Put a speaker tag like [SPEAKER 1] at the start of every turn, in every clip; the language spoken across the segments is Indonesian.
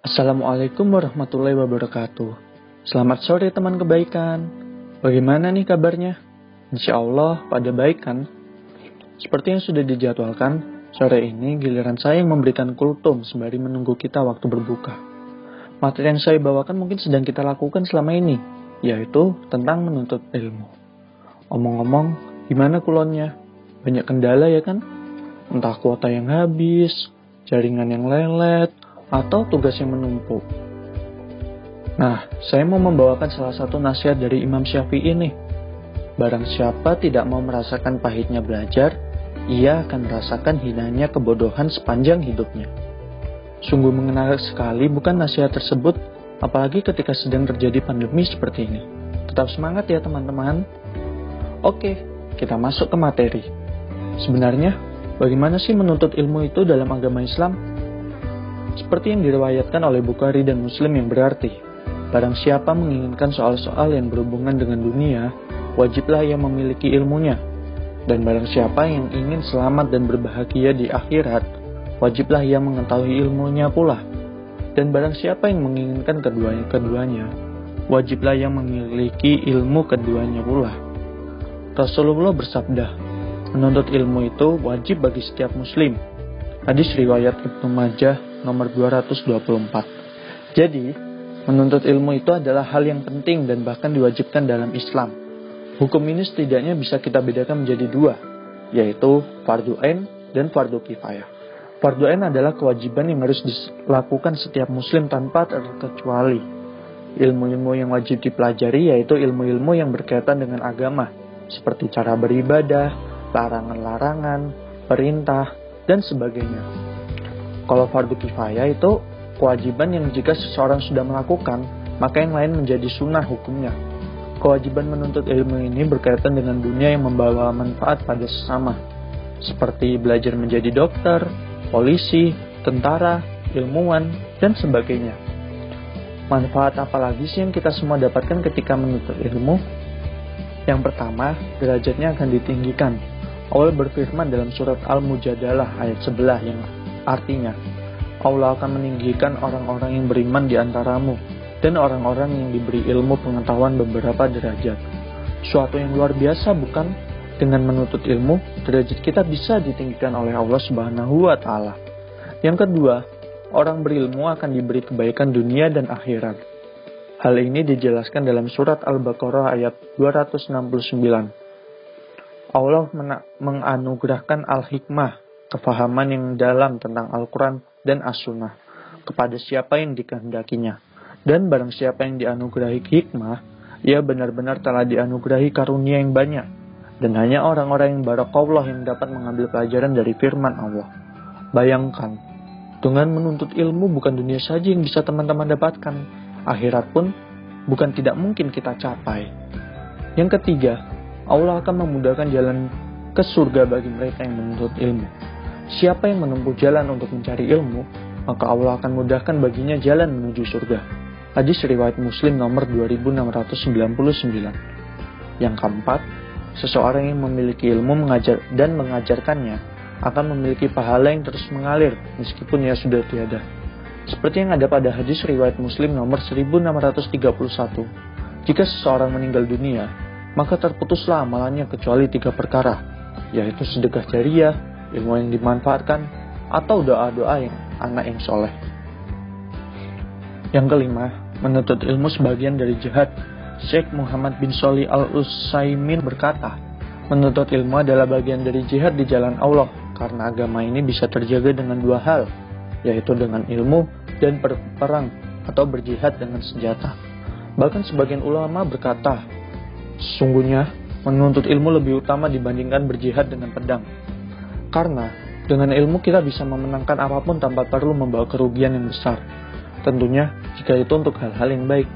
[SPEAKER 1] Assalamualaikum warahmatullahi wabarakatuh. Selamat sore teman kebaikan. Bagaimana nih kabarnya? Insya Allah pada baik kan? Seperti yang sudah dijadwalkan, sore ini giliran saya yang memberikan kultum sembari menunggu kita waktu berbuka. Materi yang saya bawakan mungkin sedang kita lakukan selama ini, yaitu tentang menuntut ilmu. Omong-omong, gimana kulonnya? Banyak kendala ya kan? Entah kuota yang habis, jaringan yang lelet, atau tugas yang menumpuk. Nah, saya mau membawakan salah satu nasihat dari Imam Syafi'i ini. Barang siapa tidak mau merasakan pahitnya belajar, ia akan merasakan hinanya kebodohan sepanjang hidupnya. Sungguh mengenal sekali bukan nasihat tersebut, apalagi ketika sedang terjadi pandemi seperti ini. Tetap semangat ya teman-teman. Oke, kita masuk ke materi. Sebenarnya, bagaimana sih menuntut ilmu itu dalam agama Islam? Seperti yang diriwayatkan oleh Bukhari dan Muslim yang berarti, Barang siapa menginginkan soal-soal yang berhubungan dengan dunia, wajiblah ia memiliki ilmunya. Dan barang siapa yang ingin selamat dan berbahagia di akhirat, wajiblah ia mengetahui ilmunya pula. Dan barang siapa yang menginginkan keduanya-keduanya, wajiblah ia memiliki ilmu keduanya pula. Rasulullah bersabda, menuntut ilmu itu wajib bagi setiap muslim. Hadis riwayat Ibnu Majah nomor 224. Jadi, Menuntut ilmu itu adalah hal yang penting dan bahkan diwajibkan dalam Islam. Hukum ini setidaknya bisa kita bedakan menjadi dua, yaitu fardu ain dan fardu kifayah. Fardu ain adalah kewajiban yang harus dilakukan setiap muslim tanpa terkecuali. Ilmu-ilmu yang wajib dipelajari yaitu ilmu-ilmu yang berkaitan dengan agama, seperti cara beribadah, larangan-larangan, perintah, dan sebagainya. Kalau fardu kifayah itu kewajiban yang jika seseorang sudah melakukan, maka yang lain menjadi sunnah hukumnya. Kewajiban menuntut ilmu ini berkaitan dengan dunia yang membawa manfaat pada sesama, seperti belajar menjadi dokter, polisi, tentara, ilmuwan, dan sebagainya. Manfaat apa lagi sih yang kita semua dapatkan ketika menuntut ilmu? Yang pertama, derajatnya akan ditinggikan. Allah berfirman dalam surat Al-Mujadalah ayat 11 yang artinya, Allah akan meninggikan orang-orang yang beriman di antaramu dan orang-orang yang diberi ilmu pengetahuan beberapa derajat. Suatu yang luar biasa bukan? Dengan menuntut ilmu, derajat kita bisa ditinggikan oleh Allah Subhanahu wa taala. Yang kedua, orang berilmu akan diberi kebaikan dunia dan akhirat. Hal ini dijelaskan dalam surat Al-Baqarah ayat 269. Allah menganugerahkan al-hikmah, kefahaman yang dalam tentang Al-Quran dan as-sunnah kepada siapa yang dikehendakinya. Dan barang siapa yang dianugerahi hikmah, ia benar-benar telah dianugerahi karunia yang banyak. Dan hanya orang-orang yang barakallah yang dapat mengambil pelajaran dari firman Allah. Bayangkan, dengan menuntut ilmu bukan dunia saja yang bisa teman-teman dapatkan. Akhirat pun bukan tidak mungkin kita capai. Yang ketiga, Allah akan memudahkan jalan ke surga bagi mereka yang menuntut ilmu. Siapa yang menempuh jalan untuk mencari ilmu, maka Allah akan mudahkan baginya jalan menuju surga. Hadis riwayat Muslim nomor 2699. Yang keempat, seseorang yang memiliki ilmu mengajar dan mengajarkannya akan memiliki pahala yang terus mengalir meskipun ia sudah tiada. Seperti yang ada pada hadis riwayat Muslim nomor 1631. Jika seseorang meninggal dunia, maka terputuslah amalannya kecuali tiga perkara, yaitu sedekah jariah, ilmu yang dimanfaatkan, atau doa-doa yang anak yang soleh. Yang kelima, menuntut ilmu sebagian dari jihad. Syekh Muhammad bin Soli al-Usaimin berkata, menuntut ilmu adalah bagian dari jihad di jalan Allah, karena agama ini bisa terjaga dengan dua hal, yaitu dengan ilmu dan berperang atau berjihad dengan senjata. Bahkan sebagian ulama berkata, sesungguhnya menuntut ilmu lebih utama dibandingkan berjihad dengan pedang. Karena dengan ilmu kita bisa memenangkan apa pun tanpa perlu membawa kerugian yang besar. Tentunya jika itu untuk hal-hal yang baik.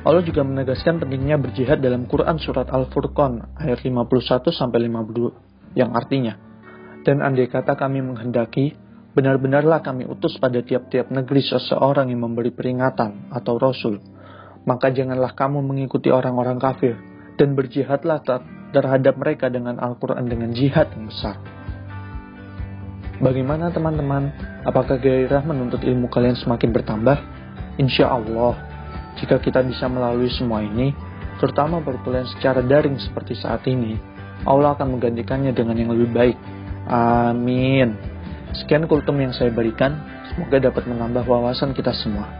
[SPEAKER 1] Allah juga menegaskan pentingnya berjihad dalam Quran surat Al-Furqan ayat 51 sampai 52 yang artinya dan andai kata kami menghendaki benar-benarlah kami utus pada tiap-tiap negeri seseorang yang memberi peringatan atau rasul maka janganlah kamu mengikuti orang-orang kafir dan berjihadlah terhadap mereka dengan Al-Quran dengan jihad yang besar. Bagaimana teman-teman? Apakah gairah menuntut ilmu kalian semakin bertambah? Insya Allah, jika kita bisa melalui semua ini, terutama perkuliahan secara daring seperti saat ini, Allah akan menggantikannya dengan yang lebih baik. Amin. Sekian kultum yang saya berikan, semoga dapat menambah wawasan kita semua.